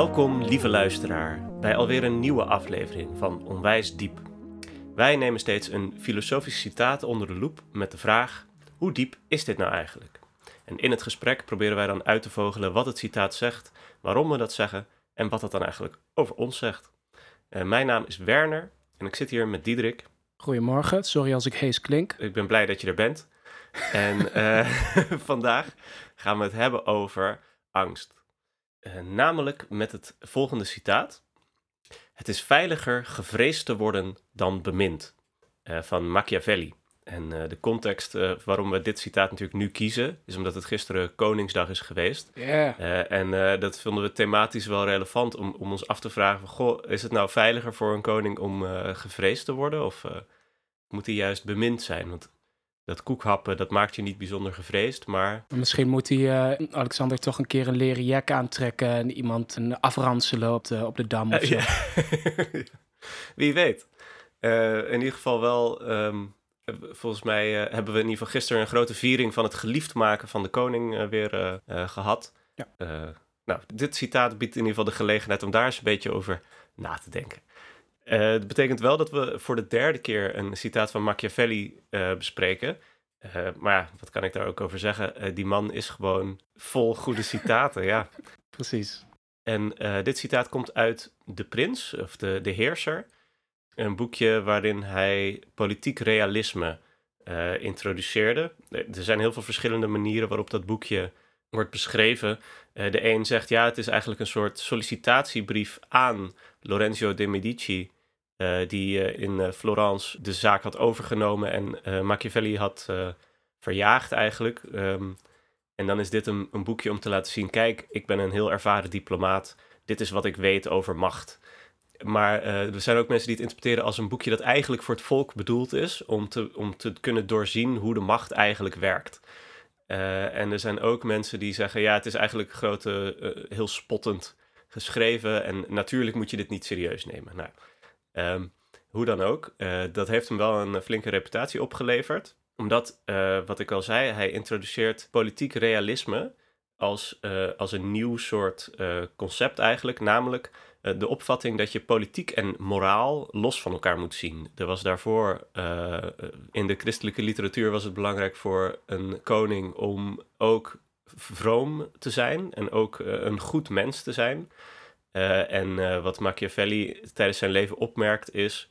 Welkom, lieve luisteraar, bij alweer een nieuwe aflevering van Onwijs Diep. Wij nemen steeds een filosofisch citaat onder de loep met de vraag: hoe diep is dit nou eigenlijk? En in het gesprek proberen wij dan uit te vogelen wat het citaat zegt, waarom we dat zeggen en wat dat dan eigenlijk over ons zegt. Uh, mijn naam is Werner en ik zit hier met Diederik. Goedemorgen, sorry als ik hees klink. Ik ben blij dat je er bent. En uh, vandaag gaan we het hebben over angst. Uh, namelijk met het volgende citaat. Het is veiliger gevreesd te worden dan bemind. Uh, van Machiavelli. En uh, de context waarom we dit citaat natuurlijk nu kiezen, is omdat het gisteren Koningsdag is geweest. Yeah. en dat vonden we thematisch wel relevant om, om ons af te vragen: goh, is het nou veiliger voor een koning om gevreesd te worden? Of moet hij juist bemind zijn? Want dat koekhappen, dat maakt je niet bijzonder gevreesd, maar... Misschien moet hij uh, Alexander toch een keer een leren jack aantrekken... en iemand een afranselen op de, op de dam of zo. Uh, ja. Wie weet. Uh, in ieder geval wel... Um, volgens mij hebben we in ieder geval gisteren een grote viering... van het geliefd maken van de koning weer gehad. Ja. nou, dit citaat biedt in ieder geval de gelegenheid... om daar eens een beetje over na te denken. Uh, dat betekent wel dat we voor de derde keer een citaat van Machiavelli uh, bespreken. Uh, maar ja, wat kan ik daar ook over zeggen? die man is gewoon vol goede citaten, ja. Precies. En dit citaat komt uit De Prins, of De, de Heerser. Een boekje waarin hij politiek realisme introduceerde. Er zijn heel veel verschillende manieren waarop dat boekje wordt beschreven. de een zegt ja, het is eigenlijk een soort sollicitatiebrief aan Lorenzo de Medici uh, die uh, in uh, Florence de zaak had overgenomen en Machiavelli had verjaagd eigenlijk. Um, en dan is dit een, een, boekje om te laten zien, kijk, ik ben een heel ervaren diplomaat. Dit is wat ik weet over macht. Maar er zijn ook mensen die het interpreteren als een boekje dat eigenlijk voor het volk bedoeld is, om te, om te kunnen doorzien hoe de macht eigenlijk werkt. en er zijn ook mensen die zeggen, ja, het is eigenlijk grote, heel spottend geschreven en natuurlijk moet je dit niet serieus nemen. Nou, Um, hoe dan ook, uh, dat heeft hem wel een flinke reputatie opgeleverd. Omdat, uh, wat ik al zei, hij introduceert politiek realisme als, uh, als een nieuw soort concept eigenlijk. Namelijk de opvatting dat je politiek en moraal los van elkaar moet zien. Er was daarvoor, in de christelijke literatuur was het belangrijk voor een koning om ook vroom te zijn en ook een goed mens te zijn. Uh, en uh, wat Machiavelli tijdens zijn leven opmerkt is...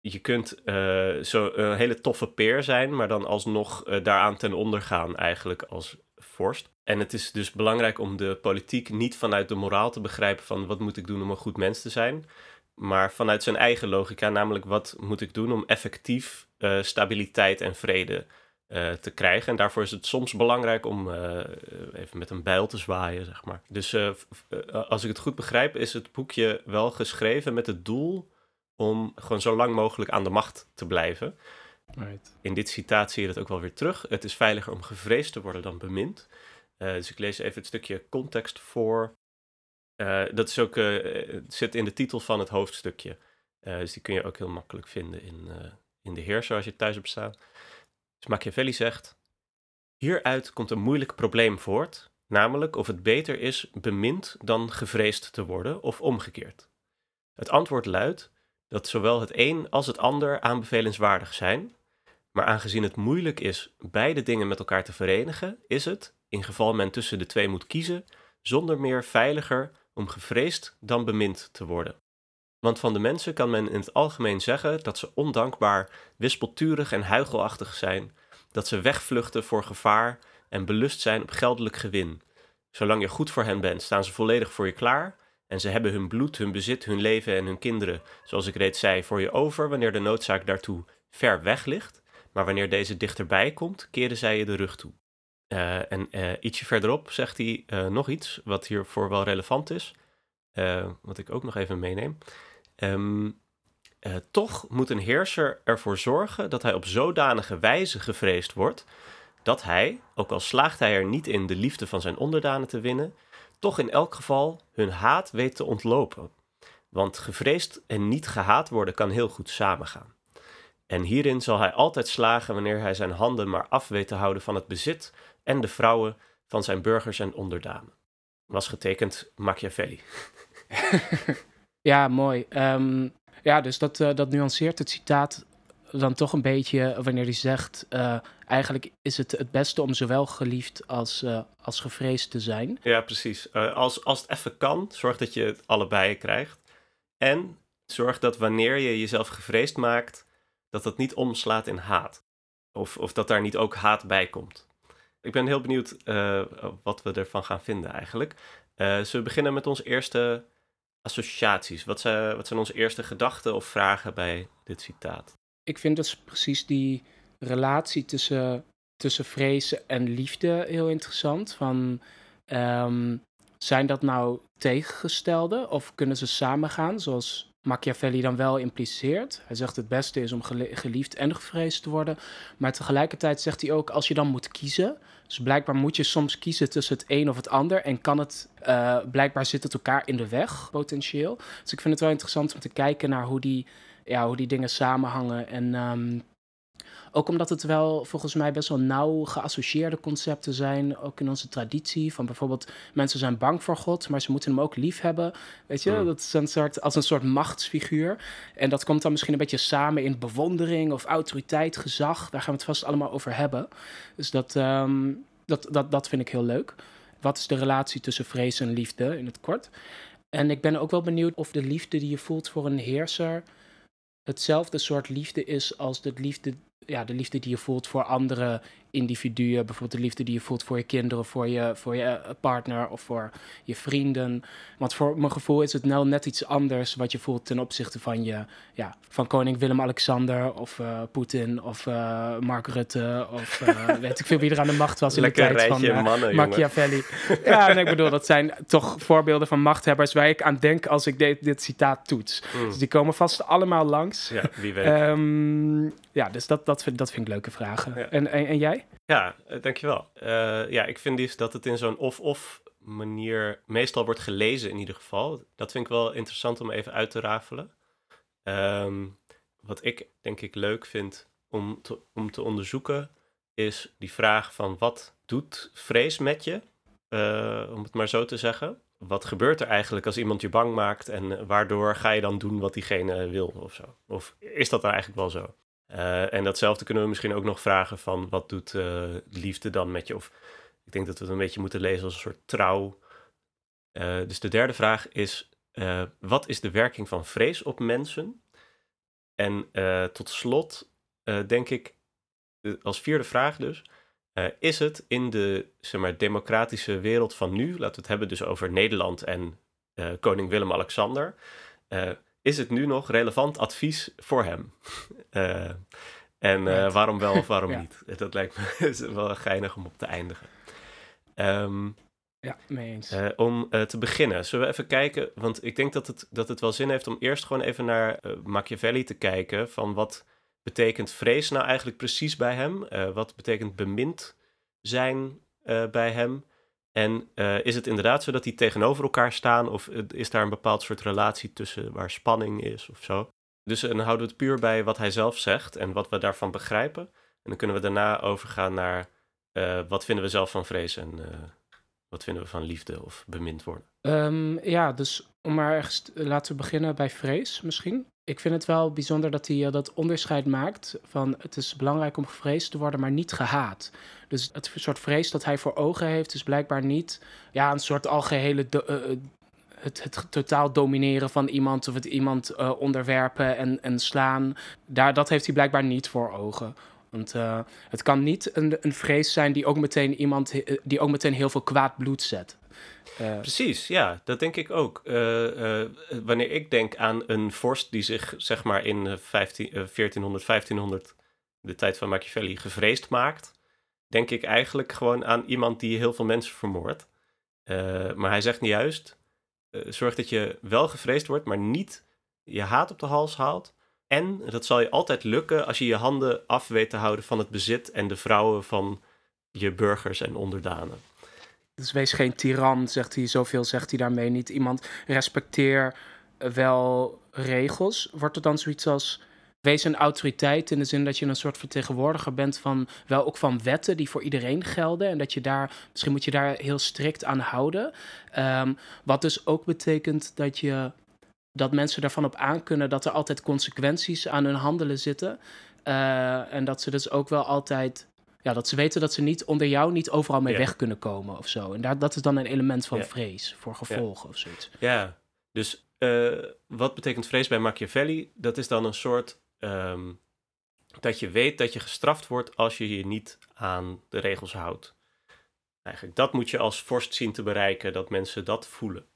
je kunt uh, zo een hele toffe peer zijn... maar dan alsnog daaraan ten onder gaan eigenlijk als vorst. En het is dus belangrijk om de politiek niet vanuit de moraal te begrijpen... van wat moet ik doen om een goed mens te zijn... maar vanuit zijn eigen logica, namelijk wat moet ik doen om effectief stabiliteit en vrede uh, te krijgen. En daarvoor is het soms belangrijk om uh, even met een bijl te zwaaien, zeg maar. Dus uh, als ik het goed begrijp, is het boekje wel geschreven met het doel om gewoon zo lang mogelijk aan de macht te blijven. Right. In dit citaat zie je dat ook wel weer terug. Het is veiliger om gevreesd te worden dan bemind. dus ik lees even het stukje context voor. dat is ook, zit in de titel van het hoofdstukje. dus die kun je ook heel makkelijk vinden in, in de heerser als je thuis hebt staan. Dus Machiavelli zegt: Hieruit komt een moeilijk probleem voort, namelijk of het beter is bemind dan gevreesd te worden of omgekeerd. Het antwoord luidt dat zowel het een als het ander aanbevelenswaardig zijn, maar aangezien het moeilijk is beide dingen met elkaar te verenigen, is het, in geval men tussen de twee moet kiezen, zonder meer veiliger om gevreesd dan bemind te worden. Want van de mensen kan men in het algemeen zeggen dat ze ondankbaar, wispelturig en huigelachtig zijn, dat ze wegvluchten voor gevaar en belust zijn op geldelijk gewin. Zolang je goed voor hen bent, staan ze volledig voor je klaar en ze hebben hun bloed, hun bezit, hun leven en hun kinderen, zoals ik reeds zei, voor je over wanneer de noodzaak daartoe ver weg ligt, maar wanneer deze dichterbij komt, keren zij je de rug toe. Uh, en uh, ietsje verderop zegt hij uh, nog iets wat hiervoor wel relevant is, wat ik ook nog even meeneem. Um, uh, toch moet een heerser ervoor zorgen dat hij op zodanige wijze gevreesd wordt dat hij, ook al slaagt hij er niet in de liefde van zijn onderdanen te winnen, toch in elk geval hun haat weet te ontlopen. Want gevreesd en niet gehaat worden kan heel goed samengaan. En hierin zal hij altijd slagen wanneer hij zijn handen maar af weet te houden van het bezit en de vrouwen van zijn burgers en onderdanen. was getekend Machiavelli. ja, mooi. Ehm, ja, dus dat, uh, dat nuanceert het citaat dan toch een beetje wanneer hij zegt: uh, eigenlijk is het het beste om zowel geliefd als, uh, als gevreesd te zijn. Ja, precies. als, als het even kan, zorg dat je het allebei krijgt. En zorg dat wanneer je jezelf gevreesd maakt, dat dat niet omslaat in haat. Of, of dat daar niet ook haat bij komt. Ik ben heel benieuwd wat we ervan gaan vinden eigenlijk. zullen we beginnen met onze eerste associaties? Wat zijn, wat zijn onze eerste gedachten of vragen bij dit citaat? Ik vind dus precies die relatie tussen, tussen vrezen en liefde heel interessant. Van, um, zijn dat nou tegengestelde of kunnen ze samengaan, zoals Machiavelli dan wel impliceert? Hij zegt het beste is om geliefd en gevreesd te worden. Maar tegelijkertijd zegt hij ook, als je dan moet kiezen, dus blijkbaar moet je soms kiezen tussen het een of het ander. En kan het, uh, blijkbaar zit het elkaar in de weg, potentieel. Dus ik vind het wel interessant om te kijken naar hoe die, ja, hoe die dingen samenhangen. En um, ook omdat het wel volgens mij best wel nauw geassocieerde concepten zijn, ook in onze traditie. Van bijvoorbeeld, mensen zijn bang voor God, maar ze moeten hem ook lief hebben. Weet je, mm. dat is een soort, als een soort machtsfiguur. En dat komt dan misschien een beetje samen in bewondering of autoriteit, gezag. Daar gaan we het vast allemaal over hebben. Dus dat, um, dat, dat, dat vind ik heel leuk. Wat is de relatie tussen vrees en liefde in het kort? En ik ben ook wel benieuwd of de liefde die je voelt voor een heerser hetzelfde soort liefde is als de liefde ja, de liefde die je voelt voor andere individuen. Bijvoorbeeld de liefde die je voelt voor je kinderen, voor je, voor je eh, partner of voor je vrienden. Want voor mijn gevoel is het nou net iets anders wat je voelt ten opzichte van, je, ja, van koning Willem-Alexander of uh, Poetin of uh, Mark Rutte of weet ik veel wie er aan de macht was in de tijd van mannen, Machiavelli. ja, en ik bedoel, dat zijn toch voorbeelden van machthebbers waar ik aan denk als ik dit, dit citaat toets. Mm. Dus die komen vast allemaal langs. Ja, wie weet. Um, ja, dus dat, dat, vind, dat vind ik leuke vragen. En, en, en, jij? Ja, uh, dankjewel. Uh, ja, ik vind dus dat het in zo'n of-of manier meestal wordt gelezen in ieder geval. Dat vind ik wel interessant om even uit te rafelen. Um, wat ik denk ik leuk vind om te, om te onderzoeken is die vraag van wat doet vrees met je? Uh, om het maar zo te zeggen. Wat gebeurt er eigenlijk als iemand je bang maakt en waardoor ga je dan doen wat diegene wil of zo? Of is dat dan eigenlijk wel zo? Uh, en datzelfde kunnen we misschien ook nog vragen van wat doet uh, liefde dan met je? Of ik denk dat we het een beetje moeten lezen als een soort trouw. Uh, dus de derde vraag is, wat is de werking van vrees op mensen? En tot slot denk ik, als vierde vraag dus, is het in de zeg maar, democratische wereld van nu, laten we het hebben dus over Nederland en koning Willem-Alexander, is het nu nog relevant advies voor hem? uh, en uh, waarom wel of waarom ja. niet? Dat lijkt me wel geinig om op te eindigen. Um, ja, mee eens. Uh, om te beginnen, zullen we even kijken, want ik denk dat het, dat het wel zin heeft om eerst gewoon even naar Machiavelli te kijken, van wat betekent vrees nou eigenlijk precies bij hem? wat betekent bemind zijn bij hem? En uh, is het inderdaad zo dat die tegenover elkaar staan? Of is daar een bepaald soort relatie tussen waar spanning is of zo? Dus dan houden we het puur bij wat hij zelf zegt en wat we daarvan begrijpen. En dan kunnen we daarna overgaan naar uh, wat vinden we zelf van vrees en wat vinden we van liefde of bemind worden. Um, ja, dus om maar ergens, laten we beginnen bij vrees misschien. Ik vind het wel bijzonder dat hij dat onderscheid maakt van het is belangrijk om gevreesd te worden, maar niet gehaat. Dus het soort vrees dat hij voor ogen heeft, is blijkbaar niet ja, een soort algehele. Uh, het, het, totaal domineren van iemand of het iemand onderwerpen en, en slaan. Daar, dat heeft hij blijkbaar niet voor ogen. Want het kan niet een, een vrees zijn die ook meteen iemand die ook meteen heel veel kwaad bloed zet. Uh, Precies, ja, dat denk ik ook. Uh, wanneer ik denk aan een vorst die zich zeg maar in 15, 1400, 1500, de tijd van Machiavelli, gevreesd maakt, denk ik eigenlijk gewoon aan iemand die heel veel mensen vermoordt. Maar hij zegt juist, uh, zorg dat je wel gevreesd wordt, maar niet je haat op de hals haalt. En dat zal je altijd lukken als je je handen af weet te houden van het bezit en de vrouwen van je burgers en onderdanen. Dus wees geen tiran, zegt hij. Zoveel zegt hij daarmee niet. Iemand respecteer wel regels. Wordt er dan zoiets als wees een autoriteit in de zin dat je een soort vertegenwoordiger bent van wel ook van wetten die voor iedereen gelden. En dat je daar, misschien moet je daar heel strikt aan houden. Ehm, wat dus ook betekent dat je dat mensen daarvan op aankunnen dat er altijd consequenties aan hun handelen zitten. Uh, en dat ze dus ook wel altijd ja, dat ze weten dat ze niet onder jou niet overal mee weg kunnen komen of zo. En daar, dat is dan een element van vrees voor gevolgen of zoiets. Ja, dus uh, wat betekent vrees bij Machiavelli? Dat is dan een soort um, dat je weet dat je gestraft wordt als je je niet aan de regels houdt. Eigenlijk, dat moet je als vorst zien te bereiken, dat mensen dat voelen.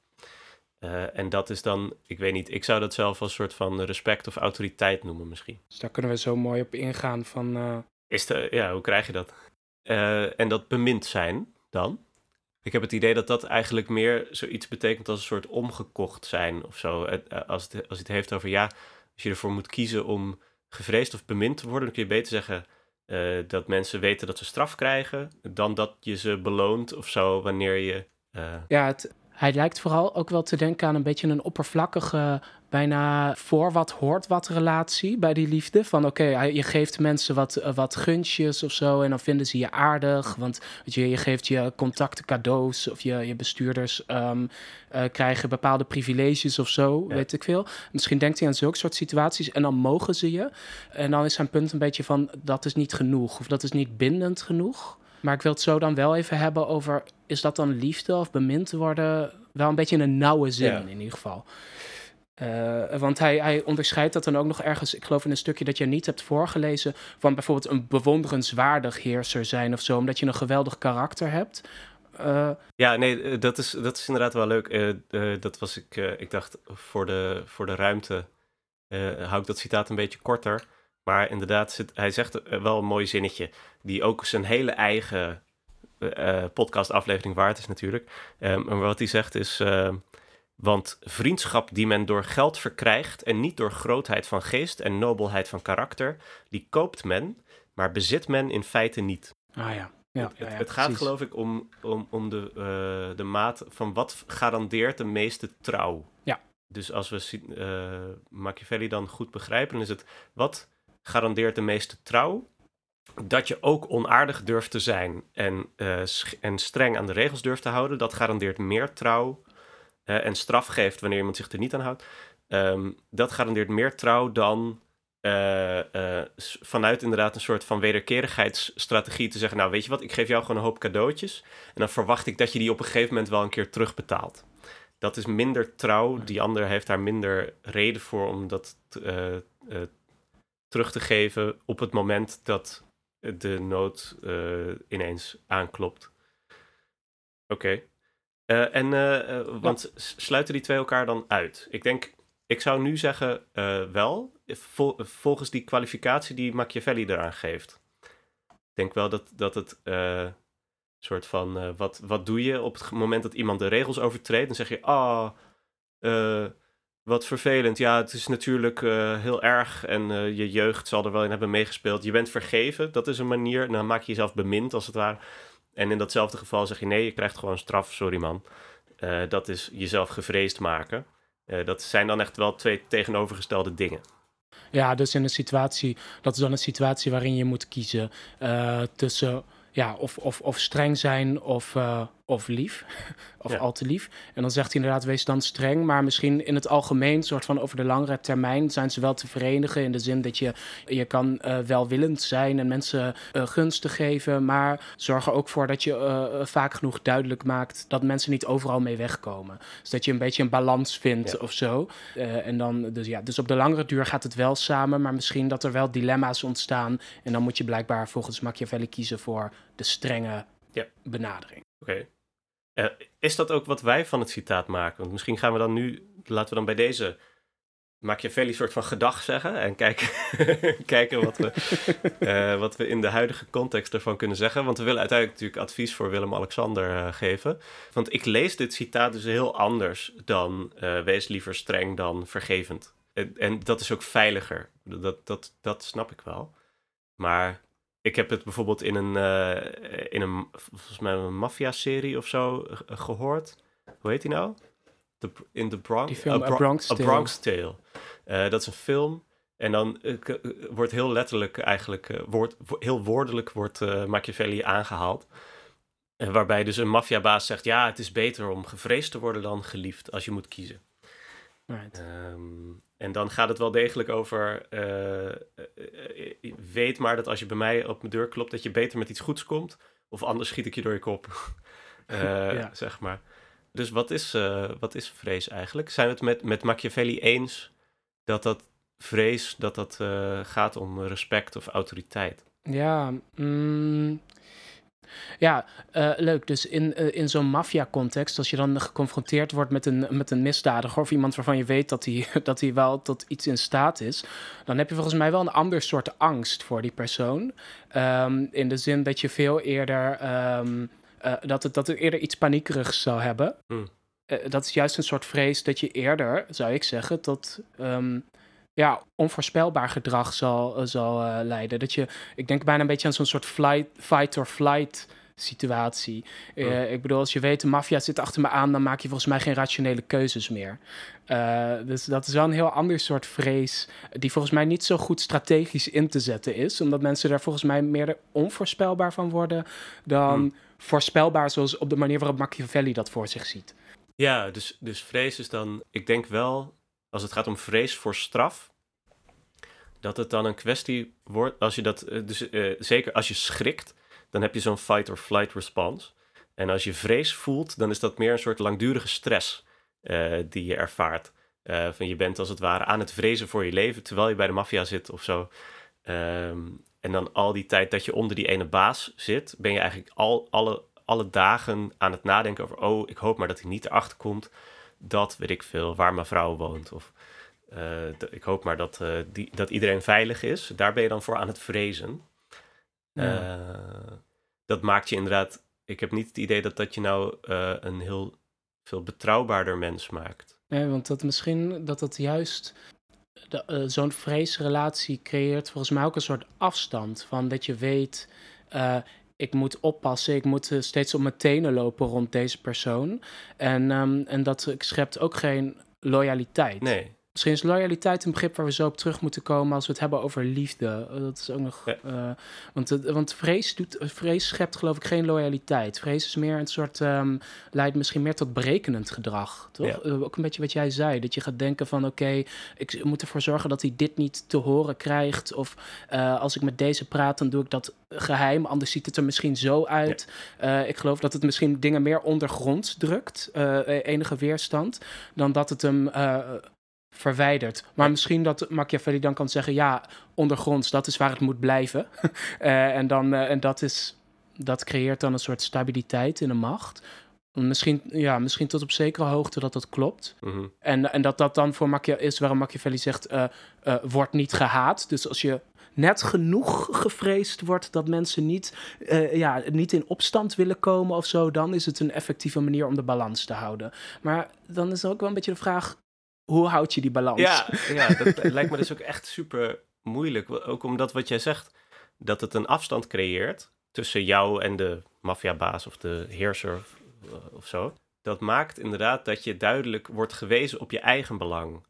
Uh, en dat is dan, ik weet niet, ik zou dat zelf als een soort van respect of autoriteit noemen misschien. Dus daar kunnen we zo mooi op ingaan van... Uh... Is de, ja, hoe krijg je dat? Uh, en dat bemind zijn dan? Ik heb het idee dat dat eigenlijk meer zoiets betekent als een soort omgekocht zijn of zo. Als het, als het heeft over ja, als je ervoor moet kiezen om gevreesd of bemind te worden, dan kun je beter zeggen uh, dat mensen weten dat ze straf krijgen, dan dat je ze beloont of zo wanneer je. Ja, het, hij lijkt vooral ook wel te denken aan een beetje een oppervlakkige bijna voor wat hoort wat relatie bij die liefde. Van oké, je geeft mensen wat, uh, wat gunstjes of zo en dan vinden ze je aardig. Want weet je, je geeft je contacten cadeaus of je, je bestuurders um, uh, krijgen bepaalde privileges of zo, ja. weet ik veel. Misschien denkt hij aan zulke soort situaties en dan mogen ze je. En dan is zijn punt een beetje van dat is niet genoeg of dat is niet bindend genoeg. Maar ik wil het zo dan wel even hebben over, is dat dan liefde of bemind worden? Wel een beetje in een nauwe zin ja. in ieder geval. Uh, want hij, hij onderscheidt dat dan ook nog ergens, ik geloof in een stukje dat je niet hebt voorgelezen, van bijvoorbeeld een bewonderenswaardig heerser zijn of zo, omdat je een geweldig karakter hebt. Uh, ja, nee, dat is, dat is inderdaad wel leuk. Dat was ik, ik dacht voor de, voor de ruimte hou ik dat citaat een beetje korter. Maar inderdaad, zit, hij zegt wel een mooi zinnetje, die ook zijn hele eigen podcastaflevering waard is natuurlijk. Um, maar wat hij zegt is want vriendschap die men door geld verkrijgt en niet door grootheid van geest en nobelheid van karakter, die koopt men, maar bezit men in feite niet. Ah ja. Ja, het, ja, ja, het gaat geloof ik om, om, om de, uh, de maat van wat garandeert de meeste trouw. Ja. Dus als we uh, Machiavelli dan goed begrijpen, dan is het wat garandeert de meeste trouw? Dat je ook onaardig durft te zijn en, uh, en streng aan de regels durft te houden, dat garandeert meer trouw en straf geeft wanneer iemand zich er niet aan houdt, um, dat garandeert meer trouw dan uh, uh, vanuit inderdaad een soort van wederkerigheidsstrategie te zeggen, nou weet je wat, ik geef jou gewoon een hoop cadeautjes en dan verwacht ik dat je die op een gegeven moment wel een keer terugbetaalt. Dat is minder trouw, die ander heeft daar minder reden voor om dat terug te geven op het moment dat de nood ineens aanklopt. Oké. Okay. Uh, en, uh, want ja. sluiten die twee elkaar dan uit? Ik denk, ik zou nu zeggen wel, vol, volgens die kwalificatie die Machiavelli eraan geeft. Ik denk wel dat, dat het soort van, wat, wat doe je op het moment dat iemand de regels overtreedt? Dan zeg je, ah, oh, wat vervelend. Ja, het is natuurlijk heel erg en je jeugd zal er wel in hebben meegespeeld. Je bent vergeven, dat is een manier. Dan maak je jezelf bemind, als het ware. En in datzelfde geval zeg je nee, je krijgt gewoon straf, sorry man. Uh, dat is jezelf gevreesd maken. Uh, dat zijn dan echt wel twee tegenovergestelde dingen. Ja, dus in een situatie, dat is dan een situatie waarin je moet kiezen uh, tussen ja, of, of, of streng zijn of, of lief. of ja. al te lief. En dan zegt hij inderdaad, wees dan streng. Maar misschien in het algemeen, soort van over de langere termijn, zijn ze wel te verenigen. In de zin dat je, je kan uh, welwillend zijn en mensen uh, gunsten geven. Maar zorg er ook voor dat je vaak genoeg duidelijk maakt dat mensen niet overal mee wegkomen. Dus dat je een beetje een balans vindt ja. of zo. en dan, dus ja, dus op de langere duur gaat het wel samen. Maar misschien dat er wel dilemma's ontstaan. En dan moet je blijkbaar volgens Machiavelli kiezen voor de strenge ja. benadering. Oké. Okay. Uh, is dat ook wat wij van het citaat maken? Want misschien gaan we dan nu, laten we dan bij deze Machiavelli soort van gedag zeggen en kijken, kijken wat, we, uh, wat we in de huidige context ervan kunnen zeggen. Want we willen uiteindelijk natuurlijk advies voor Willem-Alexander uh, geven. Want ik lees dit citaat dus heel anders dan wees liever streng dan vergevend. En, en dat is ook veiliger. Dat, dat, dat snap ik wel. Maar ik heb het bijvoorbeeld in een, uh, in een volgens mij een maffia-serie of zo gehoord. Hoe heet die nou? The, in the Bronx? Film A, Bro A Bronx Tale. A Bronx Tale. Uh, dat is een film. En dan eh, eh, wordt heel letterlijk eigenlijk, eh, woord, wo- heel woordelijk wordt eh, Machiavelli aangehaald. Eh, waarbij dus een maffiabaas zegt, ja, het is beter om gevreesd te worden dan geliefd als je moet kiezen. Right. Ehm, en dan gaat het wel degelijk over, eh, eh, eh, weet maar dat als je bij mij op mijn deur klopt, dat je beter met iets goeds komt. Of anders schiet ik je door je kop, Ja. zeg maar. Dus wat is, wat is vrees eigenlijk? Zijn we het met, met Machiavelli eens dat dat vrees, dat dat gaat om respect of autoriteit? Ja, mm, ja eh, leuk. Dus in, eh, in zo'n maffia-context, als je dan geconfronteerd wordt met een, met een misdadiger of iemand waarvan je weet dat hij, dat wel tot iets in staat is, dan heb je volgens mij wel een ander soort angst voor die persoon. Ehm, in de zin dat je veel eerder, ehm, eh, dat, het, dat het eerder iets paniekerigs zou hebben. Hmm. Dat is juist een soort vrees dat je eerder, zou ik zeggen, tot ehm, ja, onvoorspelbaar gedrag zal, eh, zal eh, leiden. Dat je, ik denk bijna een beetje aan zo'n soort flight, fight or flight situatie. Eh, Hmm. ik bedoel, als je weet, de maffia zit achter me aan, dan maak je volgens mij geen rationele keuzes meer. Dus dat is wel een heel ander soort vrees, die volgens mij niet zo goed strategisch in te zetten is, omdat mensen daar volgens mij meer onvoorspelbaar van worden dan Hmm. voorspelbaar zoals op de manier waarop Machiavelli dat voor zich ziet. Ja, dus, dus vrees is dan, ik denk wel, als het gaat om vrees voor straf, dat het dan een kwestie wordt, als je dat, eh, dus eh, zeker als je schrikt, dan heb je zo'n fight or flight response. En als je vrees voelt, dan is dat meer een soort langdurige stress eh, die je ervaart. Van je bent als het ware aan het vrezen voor je leven, terwijl je bij de maffia zit of zo. Ehm, en dan al die tijd dat je onder die ene baas zit, ben je eigenlijk al, alle, alle dagen aan het nadenken over... oh, ik hoop maar dat hij niet erachter komt dat, weet ik veel, waar mijn vrouw woont. Of eh, ik hoop maar dat, eh, die, dat iedereen veilig is. Daar ben je dan voor aan het vrezen. Ja. Eh, dat maakt je inderdaad... Ik heb niet het idee dat dat je nou een heel veel betrouwbaarder mens maakt. Nee, want dat misschien dat dat juist zo'n vreesrelatie creëert volgens mij ook een soort afstand van dat je weet, ik moet oppassen, ik moet eh, steeds op mijn tenen lopen rond deze persoon. En, ehm, en dat schept ook geen loyaliteit. Nee, Misschien is loyaliteit een begrip waar we zo op terug moeten komen als we het hebben over liefde. Eh, Dat is ook nog. Ja. eh, want, want vrees, doet, vrees schept geloof ik geen loyaliteit. Vrees is meer een soort. ehm, leidt misschien meer tot berekenend gedrag. Toch? Ja. Eh, ook een beetje wat jij zei. Dat je gaat denken van oké, ik moet ervoor zorgen dat hij dit niet te horen krijgt. Of als ik met deze praat, dan doe ik dat geheim. Anders ziet het er misschien zo uit. Ik geloof dat het misschien dingen meer ondergronds drukt. enige weerstand. Dan dat het hem. Verwijderd. Maar misschien dat Machiavelli dan kan zeggen: ja, ondergronds, dat is waar het moet blijven. Eh, en, dan, eh, en dat, is, dat creëert dan een soort stabiliteit in de macht. Misschien, ja, misschien tot op zekere hoogte dat dat klopt. mhm. En, en dat dat dan voor Machia is waarom Machiavelli zegt: eh wordt niet gehaat. Dus als je net genoeg gevreesd wordt dat mensen niet, ja, niet in opstand willen komen of zo, dan is het een effectieve manier om de balans te houden. Maar dan is er ook wel een beetje de vraag: hoe houd je die balans? Ja, ja dat lijkt me dus ook echt super moeilijk. Ook omdat wat jij zegt, dat het een afstand creëert tussen jou en de maffiabaas of de heerser of, eh, of zo. Dat maakt inderdaad dat je duidelijk wordt gewezen op je eigen belang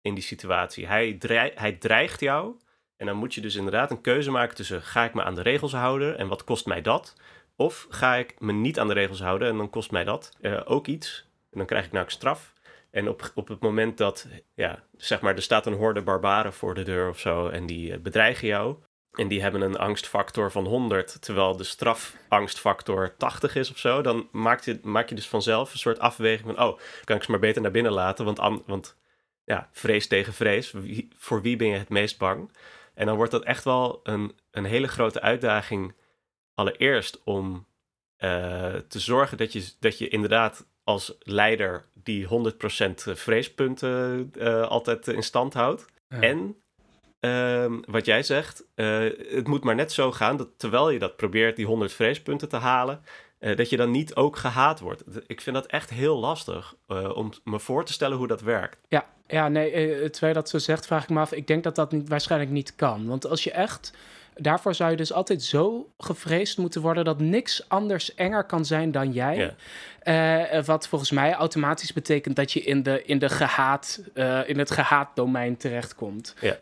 in die situatie. Hij, dreig- hij dreigt jou en dan moet je dus inderdaad een keuze maken tussen ga ik me aan de regels houden en wat kost mij dat? Of ga ik me niet aan de regels houden en dan kost mij dat eh, ook iets en dan krijg ik nou een straf. En op, op het moment dat, ja, zeg maar, er staat een horde barbaren voor de deur of zo en die eh, bedreigen jou. En die hebben een angstfactor van 100, terwijl de strafangstfactor 80 is of zo. Dan maak je, maak je dus vanzelf een soort afweging van, oh, kan ik ze maar beter naar binnen laten. Want, an- want ja, vrees tegen vrees, voor wie ben je het meest bang? En dan wordt dat echt wel een, een hele grote uitdaging allereerst om eh, te zorgen dat je, dat je inderdaad als leider die 100% vreespunten eh, altijd in stand houdt. Ja. En ehm, wat jij zegt, eh, het moet maar net zo gaan dat terwijl je dat probeert, die 100 vreespunten te halen, eh, dat je dan niet ook gehaat wordt. Ik vind dat echt heel lastig om me voor te stellen hoe dat werkt. Ja, ja nee, terwijl je dat zo zegt, vraag ik me af. Ik denk dat dat niet, waarschijnlijk niet kan. Want als je echt. Daarvoor zou je dus altijd zo gevreesd moeten worden dat niks anders enger kan zijn dan jij. Ja. Eh, wat volgens mij automatisch betekent dat je in, de, in, de gehaat, eh, in het gehaat domein terechtkomt. Ja.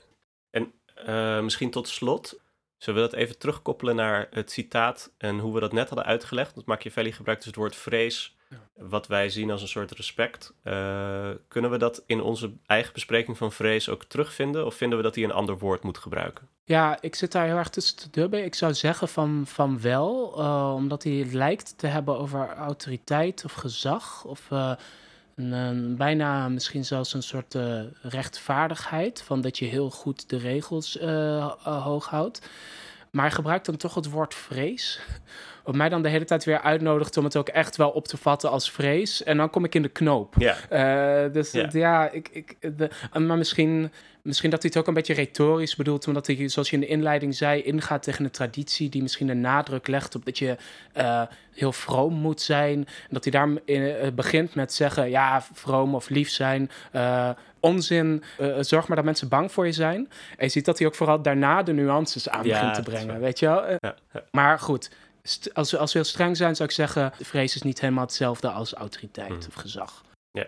Uh, misschien tot slot, zullen we dat even terugkoppelen naar het citaat en hoe we dat net hadden uitgelegd? Want Machiavelli gebruikt dus het woord vrees, wat wij zien als een soort respect. Uh, kunnen we dat in onze eigen bespreking van vrees ook terugvinden? Of vinden we dat hij een ander woord moet gebruiken? Ja, ik zit daar heel erg tussen te dubben. Ik zou zeggen van, van wel, uh, omdat hij het lijkt te hebben over autoriteit of gezag. Of uh, een, een, bijna misschien zelfs een soort rechtvaardigheid. Van dat je heel goed de regels hoog houdt. Maar hij gebruikt dan toch het woord vrees. Wat mij dan de hele tijd weer uitnodigt om het ook echt wel op te vatten als vrees. En dan kom ik in de knoop. Ja. Uh, dus ja, ja ik, ik, de, maar misschien, misschien dat hij het ook een beetje retorisch bedoelt. Omdat hij, zoals je in de inleiding zei, ingaat tegen een traditie die misschien een nadruk legt op dat je uh, heel vroom moet zijn. En dat hij daar uh, begint met zeggen, ja, vroom of lief zijn onzin. Uh, zorg maar dat mensen bang voor je zijn. En je ziet dat hij ook vooral daarna de nuances aan ja, begint te brengen. Weet je wel? Uh, ja, ja. Maar goed, als we, als we heel streng zijn, zou ik zeggen: vrees is niet helemaal hetzelfde als autoriteit mm. of gezag. Ja.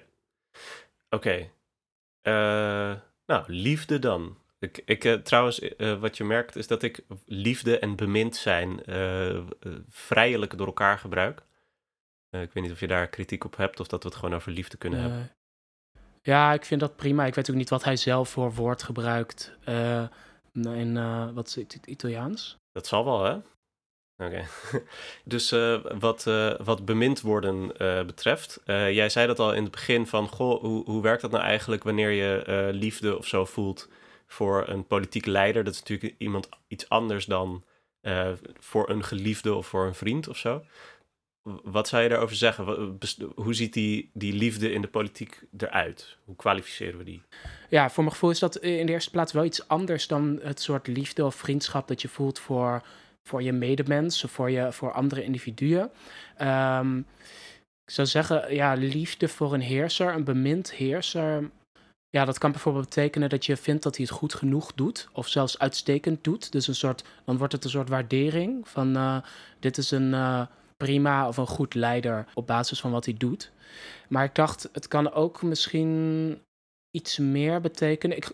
Oké. Okay. Uh, nou, liefde dan. Ik, ik, trouwens, wat je merkt is dat ik liefde en bemind zijn vrijelijk door elkaar gebruik. ik weet niet of je daar kritiek op hebt of dat we het gewoon over liefde kunnen hebben. Ja, ik vind dat prima. Ik weet ook niet wat hij zelf voor woord gebruikt in, wat is het, Italiaans? Dat zal wel, hè? Oké. Dus uh, wat, wat bemind worden betreft, jij zei dat al in het begin van, goh, hoe, hoe werkt dat nou eigenlijk wanneer je liefde of zo voelt voor een politiek leider? Dat is natuurlijk iemand iets anders dan voor een geliefde of voor een vriend of zo. Wat zou je daarover zeggen? Hoe ziet die, die liefde in de politiek eruit? Hoe kwalificeren we die? Ja, voor mijn gevoel is dat in de eerste plaats wel iets anders dan het soort liefde of vriendschap dat je voelt voor, voor je medemens voor, je, voor andere individuen. Um, ik zou zeggen, ja, liefde voor een heerser, een bemind heerser. Ja, dat kan bijvoorbeeld betekenen dat je vindt dat hij het goed genoeg doet, of zelfs uitstekend doet. Dus een soort, dan wordt het een soort waardering van uh, dit is een. Uh, prima of een goed leider op basis van wat hij doet. Maar ik dacht, het kan ook misschien iets meer betekenen. Ik,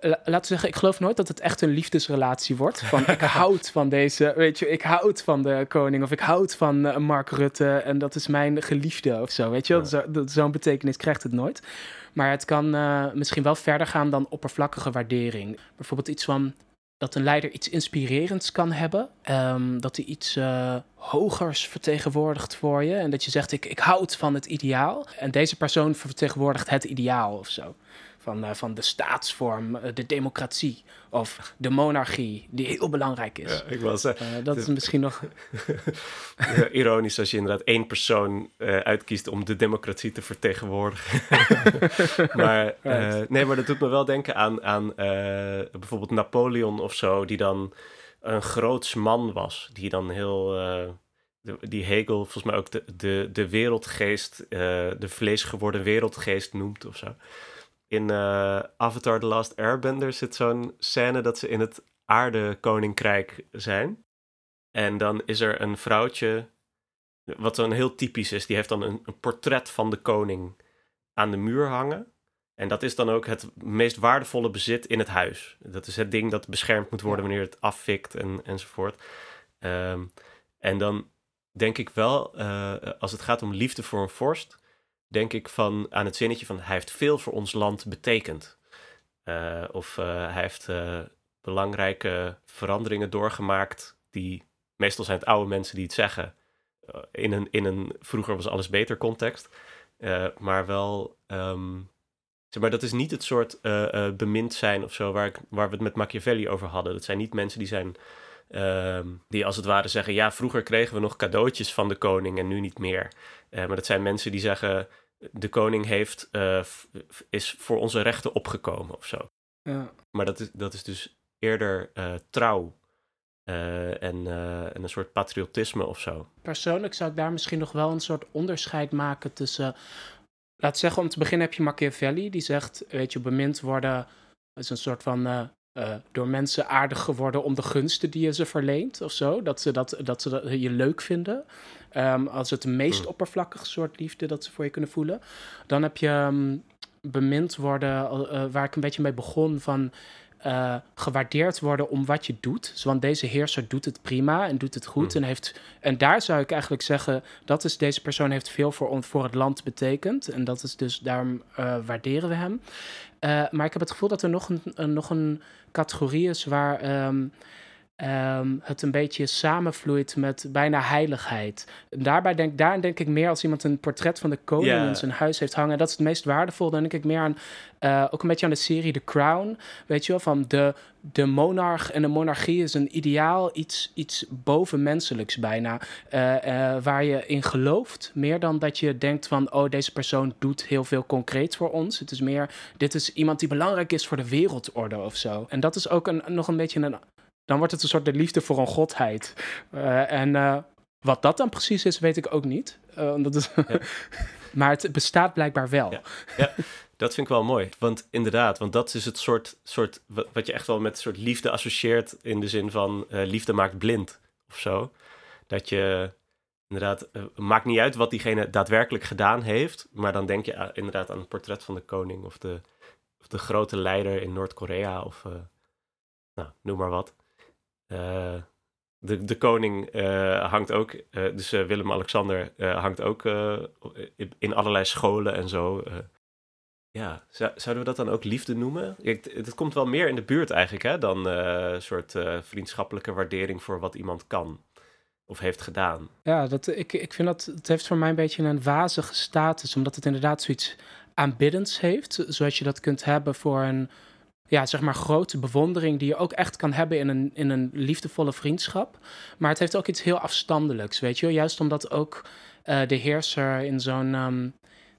laten we zeggen, ik geloof nooit dat het echt een liefdesrelatie wordt. Van ik houd van deze, weet je, ik houd van de koning of ik houd van uh, Mark Rutte en dat is mijn geliefde of zo, weet je. Zo'n zo betekenis krijgt het nooit. Maar het kan uh, misschien wel verder gaan dan oppervlakkige waardering. Bijvoorbeeld iets van dat een leider iets inspirerends kan hebben. Um, dat hij iets uh, hogers vertegenwoordigt voor je. En dat je zegt, ik, ik houd van het ideaal. En deze persoon vertegenwoordigt het ideaal of zo van, uh, van de staatsvorm, uh, de democratie of de monarchie, die heel belangrijk is. Ja, ik zeggen, uh, dat is misschien nog... ironisch als je inderdaad één persoon uitkiest om de democratie te vertegenwoordigen. maar, nee, maar dat doet me wel denken aan, aan bijvoorbeeld Napoleon of zo, die dan een groots man was, die dan heel... die Hegel volgens mij ook de, de, de wereldgeest, de vleesgeworden wereldgeest noemt of zo in uh, Avatar The Last Airbender zit zo'n scène dat ze in het aardekoninkrijk zijn. En dan is er een vrouwtje, wat dan heel typisch is, die heeft dan een, een, portret van de koning aan de muur hangen. En dat is dan ook het meest waardevolle bezit in het huis. Dat is het ding dat beschermd moet worden wanneer het afvikt en, enzovoort. Um, en dan denk ik wel, uh, als het gaat om liefde voor een vorst, denk ik van, aan het zinnetje van hij heeft veel voor ons land betekend. Uh, of uh, hij heeft uh, belangrijke veranderingen doorgemaakt die meestal zijn het oude mensen die het zeggen. in, een, in een vroeger was alles beter context. maar wel, um, zeg maar dat is niet het soort bemind zijn of zo waar, ik, waar we het met Machiavelli over hadden. Dat zijn niet mensen die zijn Ehm, die als het ware zeggen: ja, vroeger kregen we nog cadeautjes van de koning en nu niet meer. Uh, maar dat zijn mensen die zeggen: de koning heeft, uh, is voor onze rechten opgekomen of zo. Ja. Maar dat is, dat is dus eerder uh, trouw en, en, een soort patriotisme of zo. Persoonlijk zou ik daar misschien nog wel een soort onderscheid maken tussen. Laat zeggen, om te beginnen heb je Machiavelli, die zegt: weet je, bemind worden is een soort van uh, door mensen aardig geworden om de gunsten die je ze verleent of zo. Dat ze, dat, dat ze dat je leuk vinden. Um, als het de meest mm. oppervlakkige soort liefde dat ze voor je kunnen voelen. Dan heb je um, bemind worden, uh, waar ik een beetje mee begon van... eh, gewaardeerd worden om wat je doet. Dus, want deze heerser doet het prima en doet het goed. Hmm. En, heeft, en daar zou ik eigenlijk zeggen, dat is, deze persoon heeft veel voor, on- voor het land betekend. En dat is dus, daarom eh, waarderen we hem. Eh, maar ik heb het gevoel dat er nog een, nog een categorie is waar ehm, ehm, het een beetje samenvloeit met bijna heiligheid. En daarbij denk, daar denk ik meer als iemand een portret van de koning in zijn huis heeft hangen. Dat is het meest waardevol. Dan denk ik meer aan, eh, ook een beetje aan de serie The Crown. Weet je wel, van de, de monarch en de monarchie is een ideaal, iets, iets bovenmenselijks bijna. eh, eh, waar je in gelooft, meer dan dat je denkt van, oh, deze persoon doet heel veel concreet voor ons. Het is meer, dit is iemand die belangrijk is voor de wereldorde of zo. En dat is ook een, nog een beetje een, dan wordt het een soort de liefde voor een godheid. Eh, en eh, wat dat dan precies is, weet ik ook niet. Eh, dat is maar het bestaat blijkbaar wel. Ja. Dat vind ik wel mooi. Want inderdaad, want dat is het soort, soort wat, je echt wel met soort liefde associeert in de zin van liefde maakt blind of zo. Dat je inderdaad, maakt niet uit wat diegene daadwerkelijk gedaan heeft, maar dan denk je inderdaad aan het portret van de koning of de, of de grote leider in Noord-Korea of nou, noem maar wat. Eh, de, de koning eh, hangt ook, eh, dus Willem-Alexander hangt ook in- allerlei scholen en zo. ja, zou- zouden we dat dan ook liefde noemen? Het komt wel meer in de buurt eigenlijk hè, dan een soort vriendschappelijke waardering voor wat iemand kan of heeft gedaan. Ja, dat, ik, ik vind dat het heeft voor mij een beetje een wazige status, omdat het inderdaad zoiets aanbiddends heeft, zoals je dat kunt hebben voor een, ja, zeg maar grote bewondering die je ook echt kan hebben in een, in een liefdevolle vriendschap. Maar het heeft ook iets heel afstandelijks, weet je? Juist omdat ook eh, de heerser in zo'n ehm,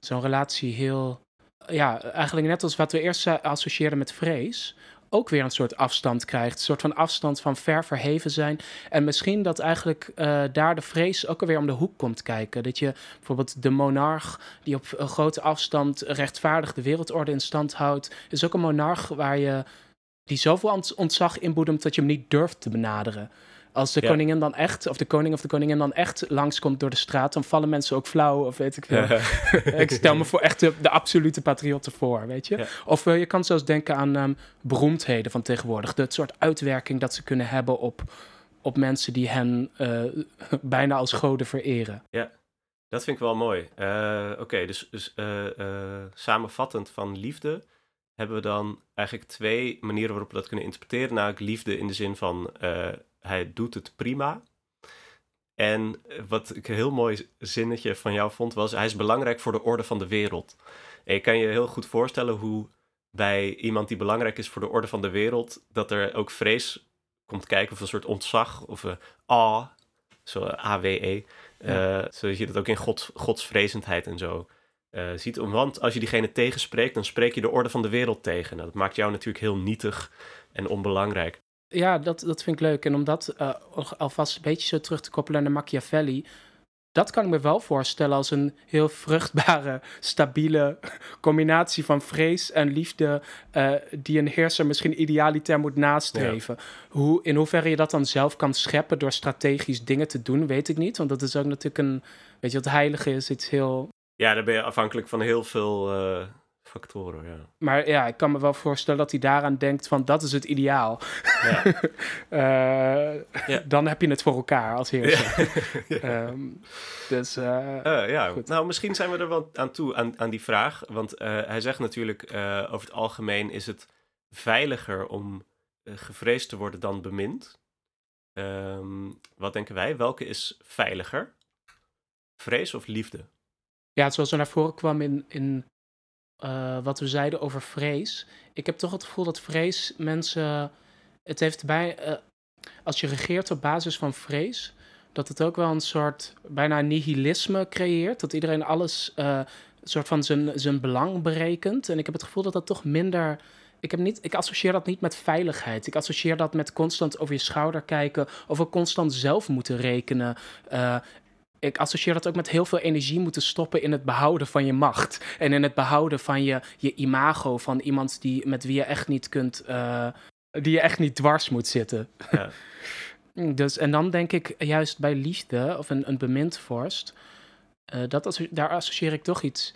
zo'n relatie heel, ja, eigenlijk net als wat we eerst associeerden met vrees, ook weer een soort afstand krijgt. Een soort van afstand van ver verheven zijn. En misschien dat eigenlijk eh, daar de vrees ook alweer om de hoek komt kijken. Dat je bijvoorbeeld de monarch die op een grote afstand rechtvaardig de wereldorde in stand houdt, is ook een monarch waar je die zoveel ont- ontzag inboedemt dat je hem niet durft te benaderen. Als de Ja. koningin dan echt, of de koning of de koningin dan echt langskomt door de straat, dan vallen mensen ook flauw, of weet ik veel. ik stel me voor echt de, de absolute patriotten voor, weet je. Ja. Of eh, je kan zelfs denken aan ehm, beroemdheden van tegenwoordig. Het soort uitwerking dat ze kunnen hebben op, op mensen die hen eh, bijna als goden vereren. Dat vind ik wel mooi. Eh, Oké, dus, dus eh, eh, samenvattend van liefde hebben we dan eigenlijk twee manieren waarop we dat kunnen interpreteren. Namelijk liefde in de zin van eh, hij doet het prima. En wat ik een heel mooi zinnetje van jou vond was hij is belangrijk voor de orde van de wereld. En je kan je heel goed voorstellen hoe bij iemand die belangrijk is voor de orde van de wereld, dat er ook vrees komt kijken of een soort ontzag of een awe, zo A-W-E. Eh, zodat je dat ook in gods, godsvrezendheid en zo eh, ziet. Want als je diegene tegenspreekt, dan spreek je de orde van de wereld tegen. Nou, dat maakt jou natuurlijk heel nietig en onbelangrijk. Ja, dat, dat vind ik leuk. En om dat eh, alvast een beetje zo terug te koppelen naar Machiavelli. Dat kan ik me wel voorstellen als een heel vruchtbare, stabiele combinatie van vrees en liefde. eh, die een heerser misschien idealiter moet nastreven. Hoe, in hoeverre je dat dan zelf kan scheppen door strategisch dingen te doen, weet ik niet. Want dat is ook natuurlijk een. Weet je, het heilige is iets heel. Ja, dan ben je afhankelijk van heel veel eh, factoren. Ja. Maar ja, ik kan me wel voorstellen dat hij daaraan denkt van dat is het ideaal. Ja. Eh, Ja. Dan heb je het voor elkaar als heerser. Ja. Ehm, dus eh, Eh, ja, Goed. nou misschien zijn we er wel aan toe, aan, aan die vraag. Want hij zegt natuurlijk, over het algemeen is het veiliger om gevreesd te worden dan bemind. Ehm, wat denken wij? Welke is veiliger? Vrees of liefde? ja, zoals er naar voren kwam in, in eh, wat we zeiden over vrees. Ik heb toch het gevoel dat vrees mensen. Het heeft bij. eh, als je regeert op basis van vrees. Dat het ook wel een soort bijna nihilisme creëert. Dat iedereen alles. eh, soort van zijn, zijn belang berekent. En ik heb het gevoel dat dat toch minder. Ik, heb niet, ik associeer dat niet met veiligheid. Ik associeer dat met constant over je schouder kijken. Of ook constant zelf moeten rekenen. Ik associeer dat ook met heel veel energie moeten stoppen in het behouden van je macht. En in het behouden van je, je imago. Van iemand die, met wie je echt niet kunt. eh, die je echt niet dwars moet zitten. Ja. Dus, en dan denk ik juist bij liefde of een, een bemind vorst. eh, dat daar associeer ik toch iets,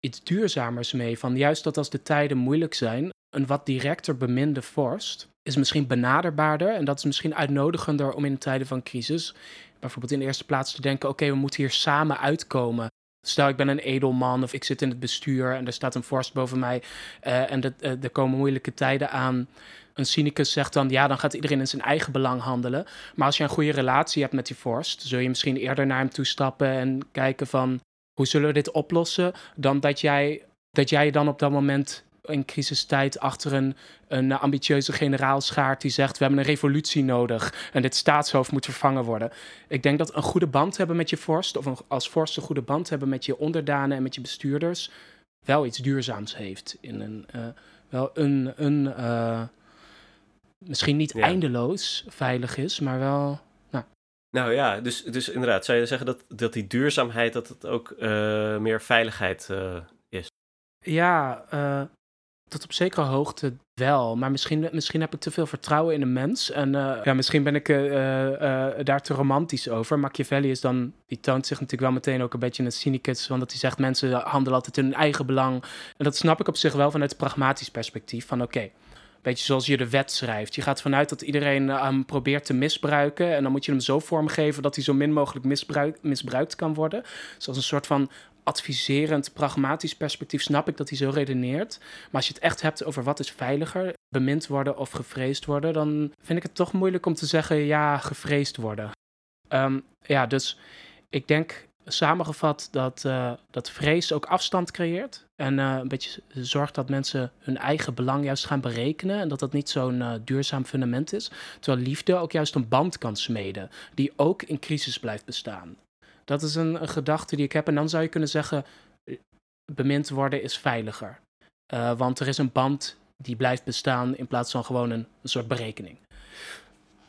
iets duurzamers mee. Van juist dat als de tijden moeilijk zijn. Een wat directer beminde vorst is misschien benaderbaarder en dat is misschien uitnodigender om in tijden van crisis bijvoorbeeld in de eerste plaats te denken: oké, we moeten hier samen uitkomen. Stel, ik ben een edelman of ik zit in het bestuur en er staat een vorst boven mij uh, en uh, er komen moeilijke tijden aan. Een cynicus zegt dan, ja, dan gaat iedereen in zijn eigen belang handelen. Maar als je een goede relatie hebt met die vorst, zul je misschien eerder naar hem toe stappen en kijken van, hoe zullen we dit oplossen? Dan dat jij, dat jij dan op dat moment in crisistijd achter een, een ambitieuze generaal schaart die zegt: We hebben een revolutie nodig en dit staatshoofd moet vervangen worden. Ik denk dat een goede band hebben met je vorst, of een, als vorst een goede band hebben met je onderdanen en met je bestuurders, wel iets duurzaams heeft. In een, uh, wel een, een uh, misschien niet eindeloos veilig is, maar wel. Nou, nou ja, dus, dus inderdaad, zou je zeggen dat, dat die duurzaamheid dat het ook uh, meer veiligheid is? Ja, tot op zekere hoogte wel. Maar misschien, misschien heb ik te veel vertrouwen in een mens. En uh, ja, misschien ben ik uh, uh, daar te romantisch over. Machiavelli is dan, die toont zich natuurlijk wel meteen ook een beetje een cynicus. Want hij zegt, mensen handelen altijd in hun eigen belang. En dat snap ik op zich wel vanuit het pragmatisch perspectief. Van oké, beetje zoals je de wet schrijft. Je gaat vanuit dat iedereen hem probeert te misbruiken. En dan moet je hem zo vormgeven dat hij zo min mogelijk misbruik, misbruikt kan worden. Zoals een soort van adviserend, pragmatisch perspectief snap ik dat hij zo redeneert. Maar als je het echt hebt over wat is veiliger, bemind worden of gevreesd worden, dan vind ik het toch moeilijk om te zeggen ja, gevreesd worden. Um, ja, dus ik denk samengevat dat, uh, dat vrees ook afstand creëert. En uh, een beetje zorgt dat mensen hun eigen belang juist gaan berekenen. En dat dat niet zo'n uh, duurzaam fundament is. Terwijl liefde ook juist een band kan smeden. Die ook in crisis blijft bestaan. Dat is een, een, gedachte die ik heb. En dan zou je kunnen zeggen, eh, bemind worden is veiliger. Uh, want er is een band die blijft bestaan in plaats van gewoon een, soort berekening.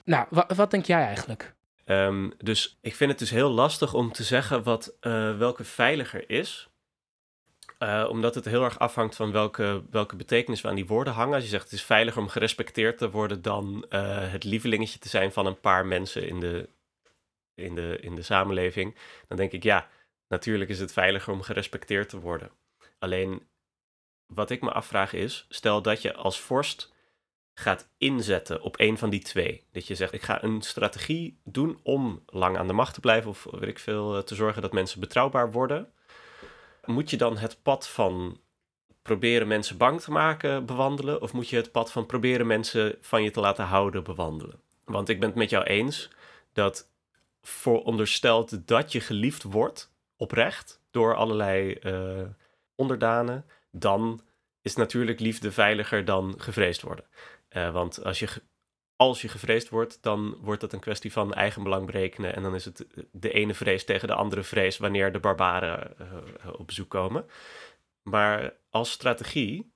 Nou, wat denk jij eigenlijk? Um, dus ik vind het dus heel lastig om te zeggen wat, uh, welke veiliger is. Omdat het heel erg afhangt van welke, welke betekenis we aan die woorden hangen. Als je zegt het is veiliger om gerespecteerd te worden dan het lievelingetje te zijn van een paar mensen in de, in de, in de samenleving, dan denk ik ja, natuurlijk is het veiliger om gerespecteerd te worden. Alleen wat ik me afvraag is, stel dat je als vorst gaat inzetten op een van die twee. Dat je zegt, ik ga een strategie doen om lang aan de macht te blijven of weet ik veel, eh, te zorgen dat mensen betrouwbaar worden. Moet je dan het pad van proberen mensen bang te maken bewandelen? Of moet je het pad van proberen mensen van je te laten houden bewandelen? Want ik ben het met jou eens dat vooronderstelt dat je geliefd wordt, oprecht, door allerlei uh, onderdanen, dan is natuurlijk liefde veiliger dan gevreesd worden. Uh, want als je, als je gevreesd wordt, dan wordt dat een kwestie van eigenbelang berekenen. En dan is het de ene vrees tegen de andere vrees wanneer de barbaren uh, op bezoek komen. Maar als strategie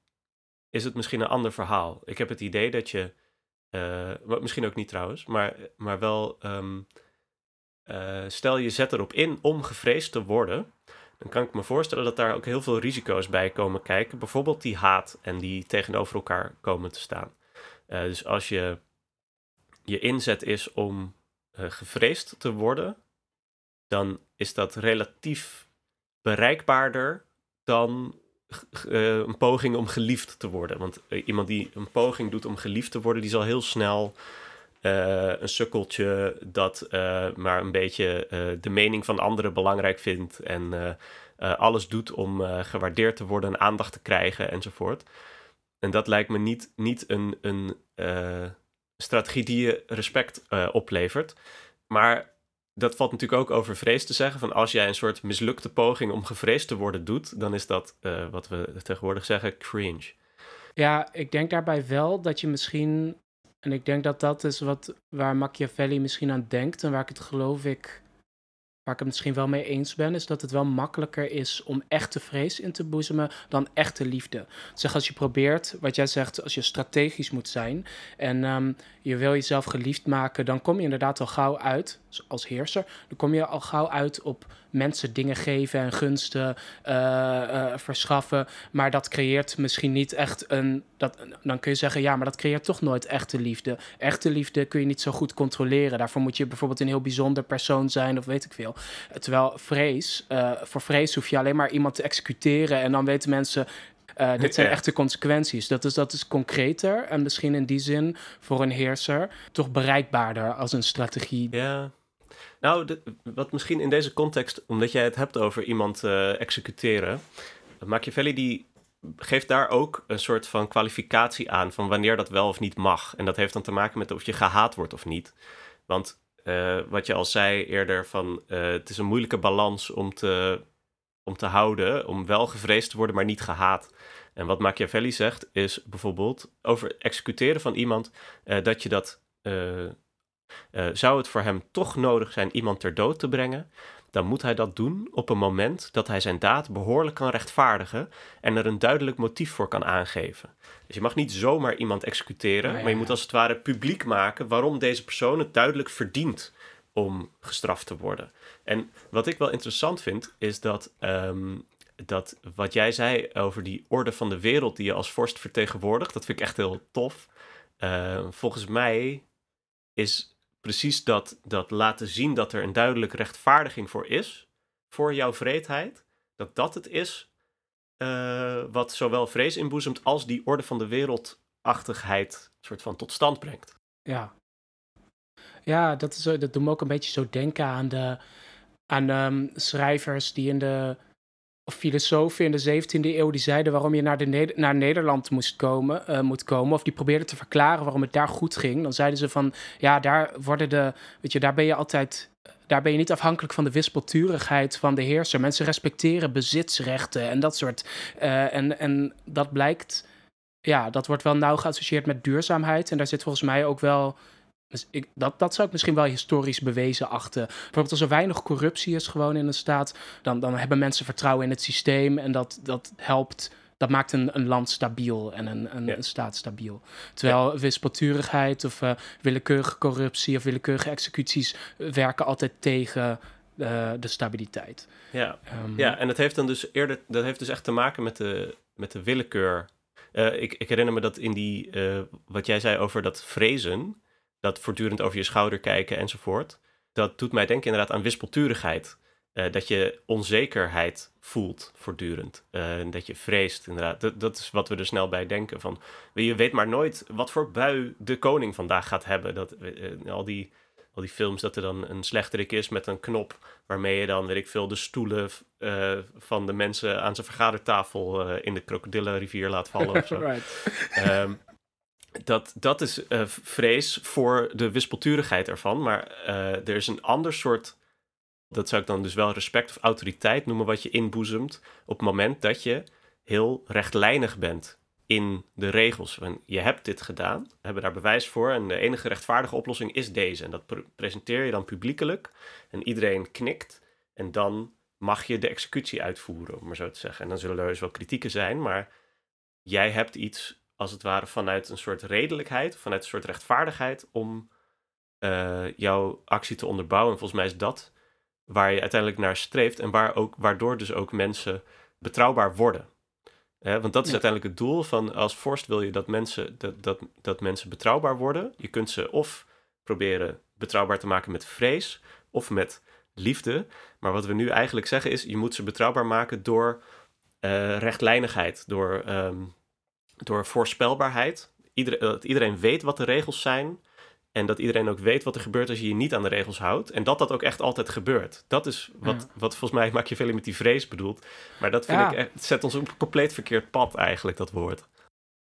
is het misschien een ander verhaal. Ik heb het idee dat je, misschien ook niet trouwens, maar, maar wel. Um, uh, stel je zet erop in om gevreesd te worden, dan kan ik me voorstellen dat daar ook heel veel risico's bij komen kijken. Bijvoorbeeld die haat en die tegenover elkaar komen te staan. Uh, dus als je je inzet is om uh, gevreesd te worden, dan is dat relatief bereikbaarder dan een poging om geliefd te worden. Want iemand die een poging doet om geliefd te worden, die zal heel snel uh, een sukkeltje dat uh, maar een beetje uh, de mening van anderen belangrijk vindt en alles doet om gewaardeerd te worden en aandacht te krijgen enzovoort. En dat lijkt me niet, niet een, een strategie die je respect oplevert. Maar dat valt natuurlijk ook over vrees te zeggen. Van als jij een soort mislukte poging om gevreesd te worden doet, dan is dat wat we tegenwoordig zeggen cringe. Ja, ik denk daarbij wel dat je misschien en ik denk dat dat is wat, waar Machiavelli misschien aan denkt en waar ik het geloof ik, waar ik het misschien wel mee eens ben, is dat het wel makkelijker is om echte vrees in te boezemen dan echte liefde. Zeg als je probeert, wat jij zegt, als je strategisch moet zijn en um, je wil jezelf geliefd maken, dan kom je inderdaad al gauw uit, als heerser, dan kom je al gauw uit op mensen dingen geven en gunsten uh, uh, verschaffen. Maar dat creëert misschien niet echt een. Dat, dan kun je zeggen, ja, maar dat creëert toch nooit echte liefde. Echte liefde kun je niet zo goed controleren. Daarvoor moet je bijvoorbeeld een heel bijzonder persoon zijn of weet ik veel. Terwijl vrees, uh, voor vrees hoef je alleen maar iemand te executeren en dan weten mensen Eh, dit zijn echte consequenties. Dat is, dat is concreter en misschien in die zin voor een heerser toch bereikbaarder als een strategie. Ja. Nou, wat misschien in deze context, omdat jij het hebt over iemand eh, executeren, Machiavelli die geeft daar ook een soort van kwalificatie aan van wanneer dat wel of niet mag. En dat heeft dan te maken met of je gehaat wordt of niet. Want eh, wat je al zei eerder, van eh, het is een moeilijke balans om te, om te houden, om wel gevreesd te worden, maar niet gehaat. En wat Machiavelli zegt is bijvoorbeeld over executeren van iemand, dat je dat eh, zou het voor hem toch nodig zijn iemand ter dood te brengen, dan moet hij dat doen op een moment dat hij zijn daad behoorlijk kan rechtvaardigen en er een duidelijk motief voor kan aangeven. Dus je mag niet zomaar iemand executeren, ja, maar je moet als het ware publiek maken waarom deze persoon het duidelijk verdient om gestraft te worden. En wat ik wel interessant vind, is dat, ehm, dat wat jij zei over die orde van de wereld die je als vorst vertegenwoordigt, dat vind ik echt heel tof. Eh, volgens mij is precies dat, dat laten zien dat er een duidelijke rechtvaardiging voor is, voor jouw vreedheid, dat dat het is eh, wat zowel vrees inboezemt als die orde van de wereldachtigheid soort van tot stand brengt. Ja. Ja, dat, is, dat doet me ook een beetje zo denken aan de aan ehm, schrijvers die in de filosofen in de 17e eeuw die zeiden waarom je naar, de naar Nederland moest komen, eh, moet komen. Of die probeerden te verklaren waarom het daar goed ging. Dan zeiden ze van ja, daar worden de. Weet je, daar ben je altijd. Daar ben je niet afhankelijk van de wispelturigheid van de heerser. Mensen respecteren bezitsrechten en dat soort. eh, en, en dat blijkt. Ja, dat wordt wel nauw geassocieerd met duurzaamheid. En daar zit volgens mij ook wel. Dus ik, dat, dat zou ik misschien wel historisch bewezen achten. Bijvoorbeeld als er weinig corruptie is gewoon in een staat, dan, dan hebben mensen vertrouwen in het systeem en dat, dat helpt. Dat maakt een, een land stabiel en een, een, Ja. een staat stabiel. Terwijl wispelturigheid of eh, willekeurige corruptie of willekeurige executies werken altijd tegen eh, de stabiliteit. Ja, Ehm, ja en dat heeft dan dus eerder, dat heeft dus echt te maken met de, met de willekeur. Eh, ik, ik herinner me dat in die, wat jij zei over dat vrezen, dat voortdurend over je schouder kijken enzovoort, dat doet mij denken inderdaad aan wispelturigheid. Eh, dat je onzekerheid voelt voortdurend. En dat je vreest, inderdaad. Dat, dat is wat we er snel bij denken. Van, je weet maar nooit wat voor bui de koning vandaag gaat hebben. Dat, eh, al, die, al die films dat er dan een slechterik is met een knop... waarmee je dan, weet ik veel, de stoelen van de mensen aan zijn vergadertafel... in de krokodillenrivier laat vallen of zo. right. Ehm, dat, dat is eh, vrees voor de wispelturigheid ervan. Maar eh, er is een ander soort. Dat zou ik dan dus wel respect of autoriteit noemen. Wat je inboezemt. op het moment dat je heel rechtlijnig bent in de regels. Je hebt dit gedaan, we hebben daar bewijs voor. En de enige rechtvaardige oplossing is deze. En dat pre- presenteer je dan publiekelijk. En iedereen knikt. En dan mag je de executie uitvoeren, om maar zo te zeggen. En dan zullen er dus wel kritieken zijn. Maar jij hebt iets als het ware vanuit een soort redelijkheid, vanuit een soort rechtvaardigheid om eh, jouw actie te onderbouwen. En volgens mij is dat waar je uiteindelijk naar streeft en waar ook, waardoor dus ook mensen betrouwbaar worden. Want dat is Ja. uiteindelijk het doel van als vorst wil je dat mensen, dat, dat, dat mensen betrouwbaar worden. Je kunt ze of proberen betrouwbaar te maken met vrees of met liefde. Maar wat we nu eigenlijk zeggen is, je moet ze betrouwbaar maken door eh, rechtlijnigheid, door, ehm, door voorspelbaarheid. Dat iedereen weet wat de regels zijn. En dat iedereen ook weet wat er gebeurt als je je niet aan de regels houdt. En dat dat ook echt altijd gebeurt. Dat is wat, Ja. wat volgens mij Machiavelli met die vrees bedoelt. Maar dat vind Ja. ik het zet ons op een compleet verkeerd pad eigenlijk, dat woord.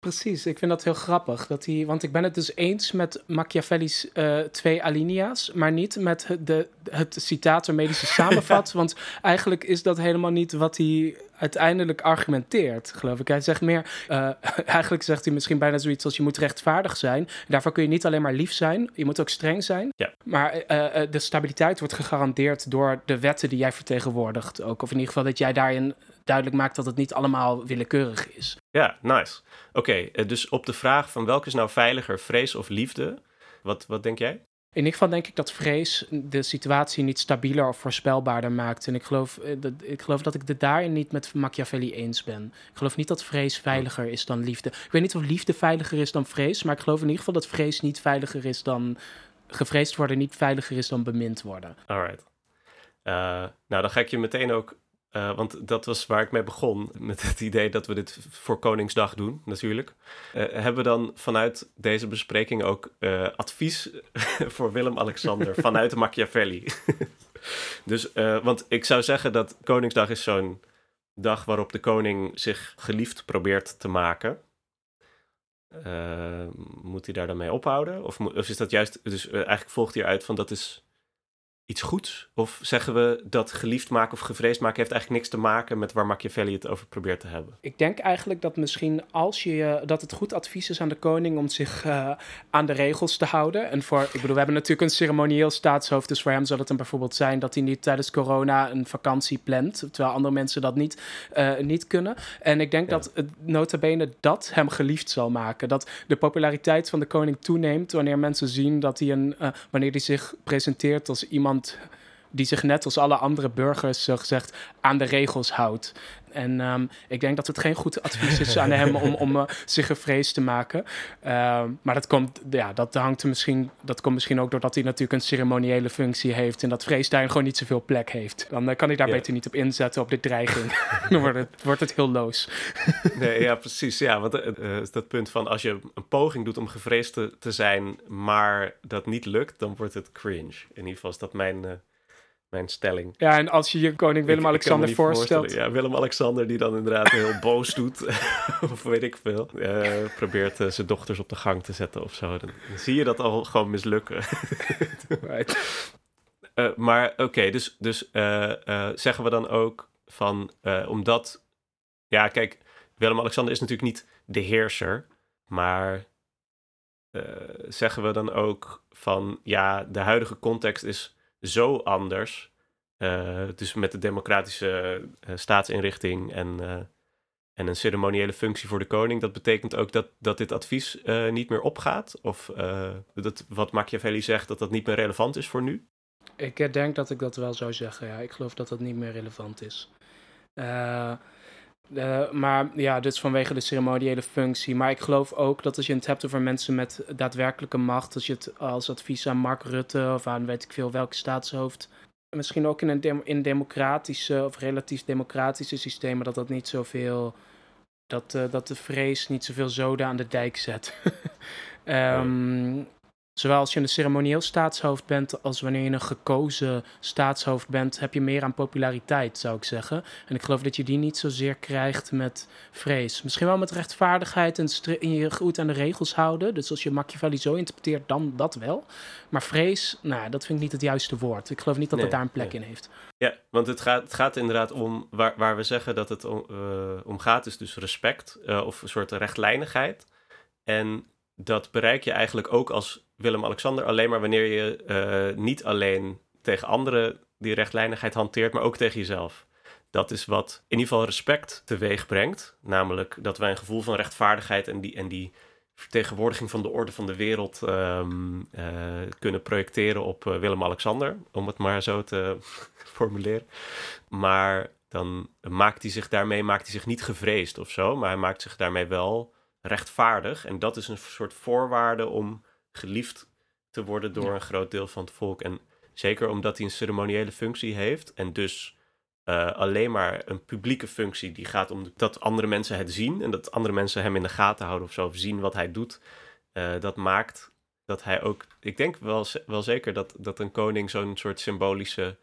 Precies, ik vind dat heel grappig. Dat hij, want ik ben het dus eens met Machiavelli's eh, twee alinea's, maar niet met het, de, het citaat hij ze samenvat. want eigenlijk is dat helemaal niet wat hij uiteindelijk argumenteert, geloof ik. Hij zegt meer, eh, eigenlijk zegt hij misschien bijna zoiets als je moet rechtvaardig zijn. Daarvoor kun je niet alleen maar lief zijn, je moet ook streng zijn. Ja. Maar eh, de stabiliteit wordt gegarandeerd door de wetten die jij vertegenwoordigt ook. Of in ieder geval dat jij daarin duidelijk maakt dat het niet allemaal willekeurig is. Ja, nice. Oké, eh, dus op de vraag van welke is nou veiliger, vrees of liefde? Wat, wat denk jij? In ieder geval denk ik dat vrees de situatie niet stabieler of voorspelbaarder maakt. En ik geloof, eh, dat, ik geloof dat ik het daarin niet met Machiavelli eens ben. Ik geloof niet dat vrees veiliger is dan liefde. Ik weet niet of liefde veiliger is dan vrees, maar ik geloof in ieder geval dat vrees niet veiliger is dan gevreesd worden, niet veiliger is dan bemind worden. Alright. Eh, nou, dan ga ik je meteen ook uh, want dat was waar ik mee begon, met het idee dat we dit voor Koningsdag doen, natuurlijk. Uh, hebben we dan vanuit deze bespreking ook uh, advies voor Willem-Alexander vanuit de Machiavelli? dus, want ik zou zeggen dat Koningsdag is zo'n dag waarop de koning zich geliefd probeert te maken. moet hij daar dan mee ophouden? Of, of is dat juist, dus eigenlijk volgt hieruit van dat is iets goeds? Of zeggen we dat geliefd maken of gevreesd maken heeft eigenlijk niks te maken met waar Machiavelli het over probeert te hebben? Ik denk eigenlijk dat misschien als je dat het goed advies is aan de koning om zich uh, aan de regels te houden. En voor, ik bedoel, we hebben natuurlijk een ceremonieel staatshoofd, dus voor hem zal het dan bijvoorbeeld zijn dat hij niet tijdens corona een vakantie plant, terwijl andere mensen dat niet, uh, niet kunnen. En ik denk ja. dat het nota bene dat hem geliefd zal maken. Dat de populariteit van de koning toeneemt wanneer mensen zien dat hij een, uh, wanneer hij zich presenteert als iemand die zich net als alle andere burgers, zo gezegd, aan de regels houdt. En um, ik denk dat het geen goed advies is aan hem om, om uh, zich gevreesd te maken. Uh, maar dat komt, ja, dat hangt er misschien, dat komt misschien ook doordat hij natuurlijk een ceremoniële functie heeft en dat vreestuin gewoon niet zoveel plek heeft. Dan uh, kan hij daar beter niet op inzetten op de dreiging. Dan wordt het, wordt het heel loos. nee, ja, precies. Ja, want uh, dat punt van als je een poging doet om gevreesd te, te, zijn, maar dat niet lukt, dan wordt het cringe. In ieder geval is dat mijn mijn stelling. Ja, en als je je koning Willem-Alexander voorstelt... Ja, Willem-Alexander die dan inderdaad heel boos doet, of weet ik veel. Uh, probeert uh, zijn dochters op de gang te zetten of zo. Dan, dan zie je dat al gewoon mislukken. right. uh, maar oké, okay, dus, dus zeggen we dan ook van... omdat... Ja, kijk, Willem-Alexander is natuurlijk niet de heerser, maar... zeggen we dan ook van ja, de huidige context is zo anders. Uh, dus met de democratische uh, staatsinrichting en, uh, en een ceremoniële functie voor de koning. Dat betekent ook dat, dat dit advies niet meer opgaat? Of dat wat Machiavelli zegt, dat dat niet meer relevant is voor nu? Ik denk dat ik dat wel zou zeggen, ja. Ik geloof dat dat niet meer relevant is. Uh, maar ja, dus vanwege de ceremoniële functie. Maar ik geloof ook dat als je het hebt over mensen met daadwerkelijke macht, als je het als advies aan Mark Rutte of aan weet ik veel welke staatshoofd, misschien ook in een in democratische of relatief democratische systemen, dat dat niet zoveel, dat, uh, dat de vrees niet zoveel zoden aan de dijk zet. um, Zowel als je een ceremonieel staatshoofd bent, als wanneer je een gekozen staatshoofd bent, heb je meer aan populariteit, zou ik zeggen. En ik geloof dat je die niet zozeer krijgt met vrees. Misschien wel met rechtvaardigheid en je goed aan de regels houden. Dus als je Machiavelli zo interpreteert, dan dat wel. Maar vrees, nou, dat vind ik niet het juiste woord. Ik geloof niet dat nee, het daar een plek nee. in heeft. Ja, want het gaat, het gaat inderdaad om, waar, waar we zeggen dat het om, uh, om gaat, is dus respect uh, of een soort rechtlijnigheid. En dat bereik je eigenlijk ook als Willem-Alexander alleen maar wanneer je uh, niet alleen tegen anderen die rechtlijnigheid hanteert, maar ook tegen jezelf. Dat is wat in ieder geval respect teweeg brengt. Namelijk dat wij een gevoel van rechtvaardigheid en die, en die vertegenwoordiging van de orde van de wereld um, uh, kunnen projecteren op uh, Willem-Alexander, om het maar zo te formuleren. Maar dan maakt hij zich daarmee maakt hij zich niet gevreesd of zo, maar hij maakt zich daarmee wel rechtvaardig. En dat is een soort voorwaarde om geliefd te worden door ja. een groot deel van het volk. En zeker omdat hij een ceremoniële functie heeft en dus uh, alleen maar een publieke functie die gaat om dat andere mensen het zien en dat andere mensen hem in de gaten houden of zo, of zien wat hij doet. Uh, dat maakt dat hij ook, ik denk wel, wel zeker dat, dat een koning zo'n soort symbolische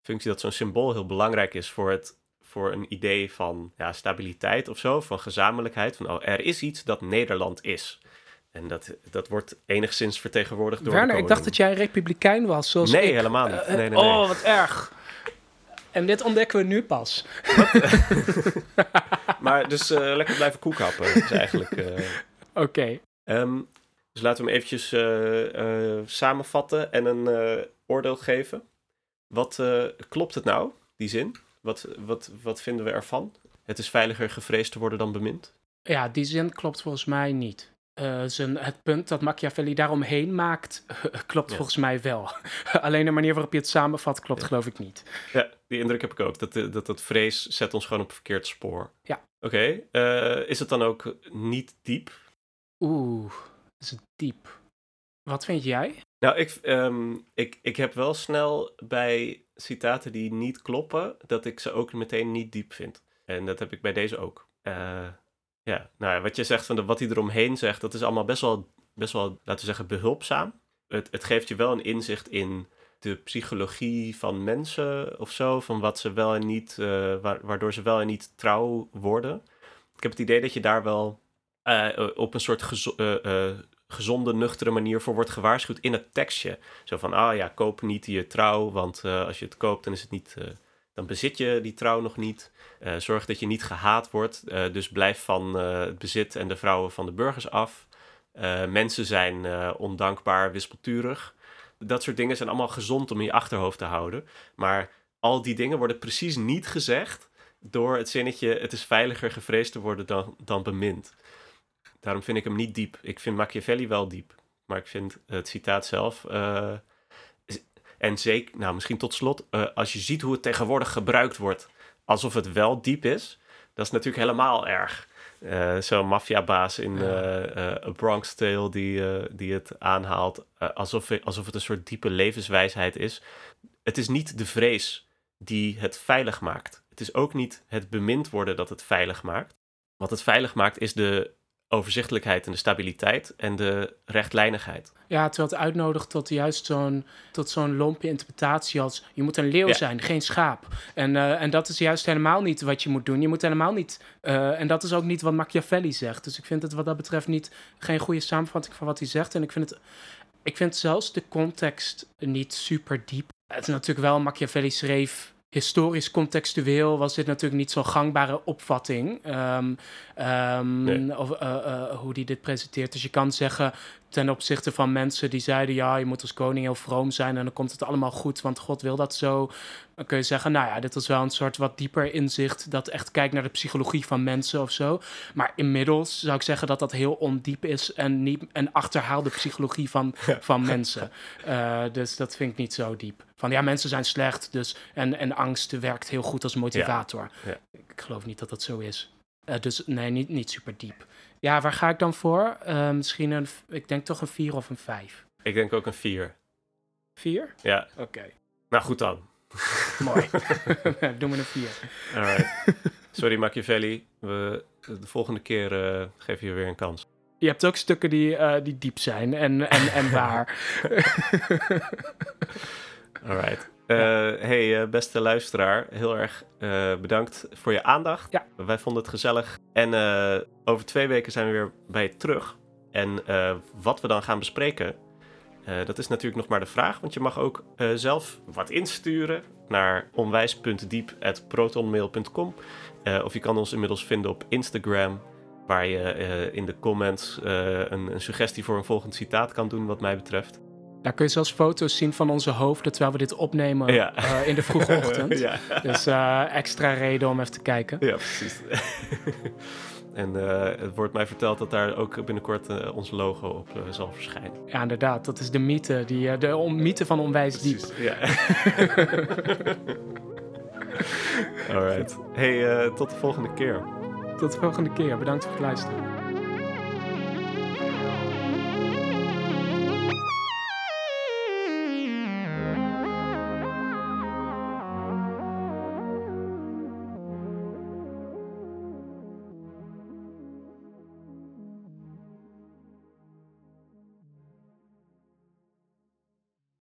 functie, dat zo'n symbool heel belangrijk is voor het voor een idee van ja, stabiliteit of zo, van gezamenlijkheid. Van oh, er is iets dat Nederland is. En dat, dat wordt enigszins vertegenwoordigd door. Werner, ik dacht dat jij republikein was. Zoals nee, ik. helemaal niet. Nee, nee, nee. Oh, wat erg. En dit ontdekken we nu pas. maar dus uh, lekker blijven koekhappen, is eigenlijk. Uh... Oké. Okay. Um, dus laten we hem eventjes uh, samenvatten en een oordeel geven. Wat klopt het nou, die zin? Wat, wat, wat vinden we ervan? Het is veiliger gevreesd te worden dan bemind? Ja, die zin klopt volgens mij niet. Uh, zijn, het punt dat Machiavelli daaromheen maakt, klopt ja. volgens mij wel. Alleen de manier waarop je het samenvat, klopt ja. geloof ik niet. Ja, die indruk heb ik ook. Dat dat, dat vrees zet ons gewoon op verkeerd spoor. Ja. Oké, okay. uh, is het dan ook niet diep? Oeh, is het diep. Wat vind jij? Nou, ik, um, ik, ik heb wel snel bij citaten die niet kloppen, dat ik ze ook meteen niet diep vind. En dat heb ik bij deze ook. Uh, ja, nou, wat je zegt van de, wat hij eromheen zegt, dat is allemaal best wel, best wel, laten we zeggen, behulpzaam. Het, het geeft je wel een inzicht in de psychologie van mensen of zo, van wat ze wel en niet, uh, waardoor ze wel en niet trouw worden. Ik heb het idee dat je daar wel uh, op een soort gezonde, nuchtere manier voor wordt gewaarschuwd in het tekstje. Zo van, ah ja, koop niet je trouw, want als je het koopt, dan is het niet dan bezit je die trouw nog niet. Uh, zorg dat je niet gehaat wordt. Dus blijf van het bezit en de vrouwen van de burgers af. mensen zijn ondankbaar, wispelturig. Dat soort dingen zijn allemaal gezond om in je achterhoofd te houden. Maar al die dingen worden precies niet gezegd door het zinnetje: het is veiliger gevreesd te worden dan, dan bemind. Daarom vind ik hem niet diep. Ik vind Machiavelli wel diep. Maar ik vind het citaat zelf en zeker, nou misschien tot slot, uh, als je ziet hoe het tegenwoordig gebruikt wordt, alsof het wel diep is, dat is natuurlijk helemaal erg. Uh, Zo'n maffiabaas in uh, A Bronx Tale die, die het aanhaalt alsof, alsof het een soort diepe levenswijsheid is. Het is niet de vrees die het veilig maakt. Het is ook niet het bemind worden dat het veilig maakt. Wat het veilig maakt is de overzichtelijkheid en de stabiliteit en de rechtlijnigheid. Ja, terwijl het uitnodigt tot juist zo'n, tot zo'n lompe interpretatie als... je moet een leeuw zijn, geen schaap. En, uh, en dat is juist helemaal niet wat je moet doen. Je moet helemaal niet... Uh, en dat is ook niet wat Machiavelli zegt. Dus ik vind het wat dat betreft niet geen goede samenvatting van wat hij zegt. En ik vind het... Ik vind zelfs de context niet super diep. Het is natuurlijk wel, Machiavelli schreef historisch contextueel was dit natuurlijk niet zo'n gangbare opvatting. Um, um, of, uh, uh, hoe die dit presenteert. Dus je kan zeggen, ten opzichte van mensen die zeiden: ja, je moet als koning heel vroom zijn en dan komt het allemaal goed, want God wil dat zo. Dan kun je zeggen: nou ja, dit is wel een soort wat dieper inzicht dat echt kijkt naar de psychologie van mensen of zo. Maar inmiddels zou ik zeggen dat dat heel ondiep is en niet een achterhaalde psychologie van, van mensen. Uh, dus dat vind ik niet zo diep. Van ja, mensen zijn slecht, dus en, en angst werkt heel goed als motivator. Ja. Ik geloof niet dat dat zo is. Uh, dus nee, niet, niet super diep. Ja, waar ga ik dan voor? Uh, misschien een, ik denk toch een 4 of een 5. Ik denk ook een 4. 4? Ja. Oké. Okay. Nou, goed dan. Mooi. Doe me een 4. Alright. Sorry Machiavelli, we, de volgende keer uh, geven je weer een kans. Je hebt ook stukken die, uh, die diep zijn en, en, en waar. Alright. Uh, hey, beste luisteraar, heel erg uh, bedankt voor je aandacht. Ja. Wij vonden het gezellig. En uh, over twee weken zijn we weer bij je terug. En wat we dan gaan bespreken, dat is natuurlijk nog maar de vraag. Want je mag ook zelf wat insturen naar onwijs.diep.protonmail.com. of je kan ons inmiddels vinden op Instagram. Waar je in de comments een, een suggestie voor een volgend citaat kan doen, wat mij betreft. Daar kun je zelfs foto's zien van onze hoofden terwijl we dit opnemen ja. uh, in de vroege ochtend. ja. Dus uh, extra reden om even te kijken. Ja, precies. en uh, het wordt mij verteld dat daar ook binnenkort ons logo op zal verschijnen. Ja, inderdaad. Dat is de mythe, die, de on mythe van Onwijs precies. Diep. Ja. Alright. Hey, tot de volgende keer. Tot de volgende keer. Bedankt voor het luisteren.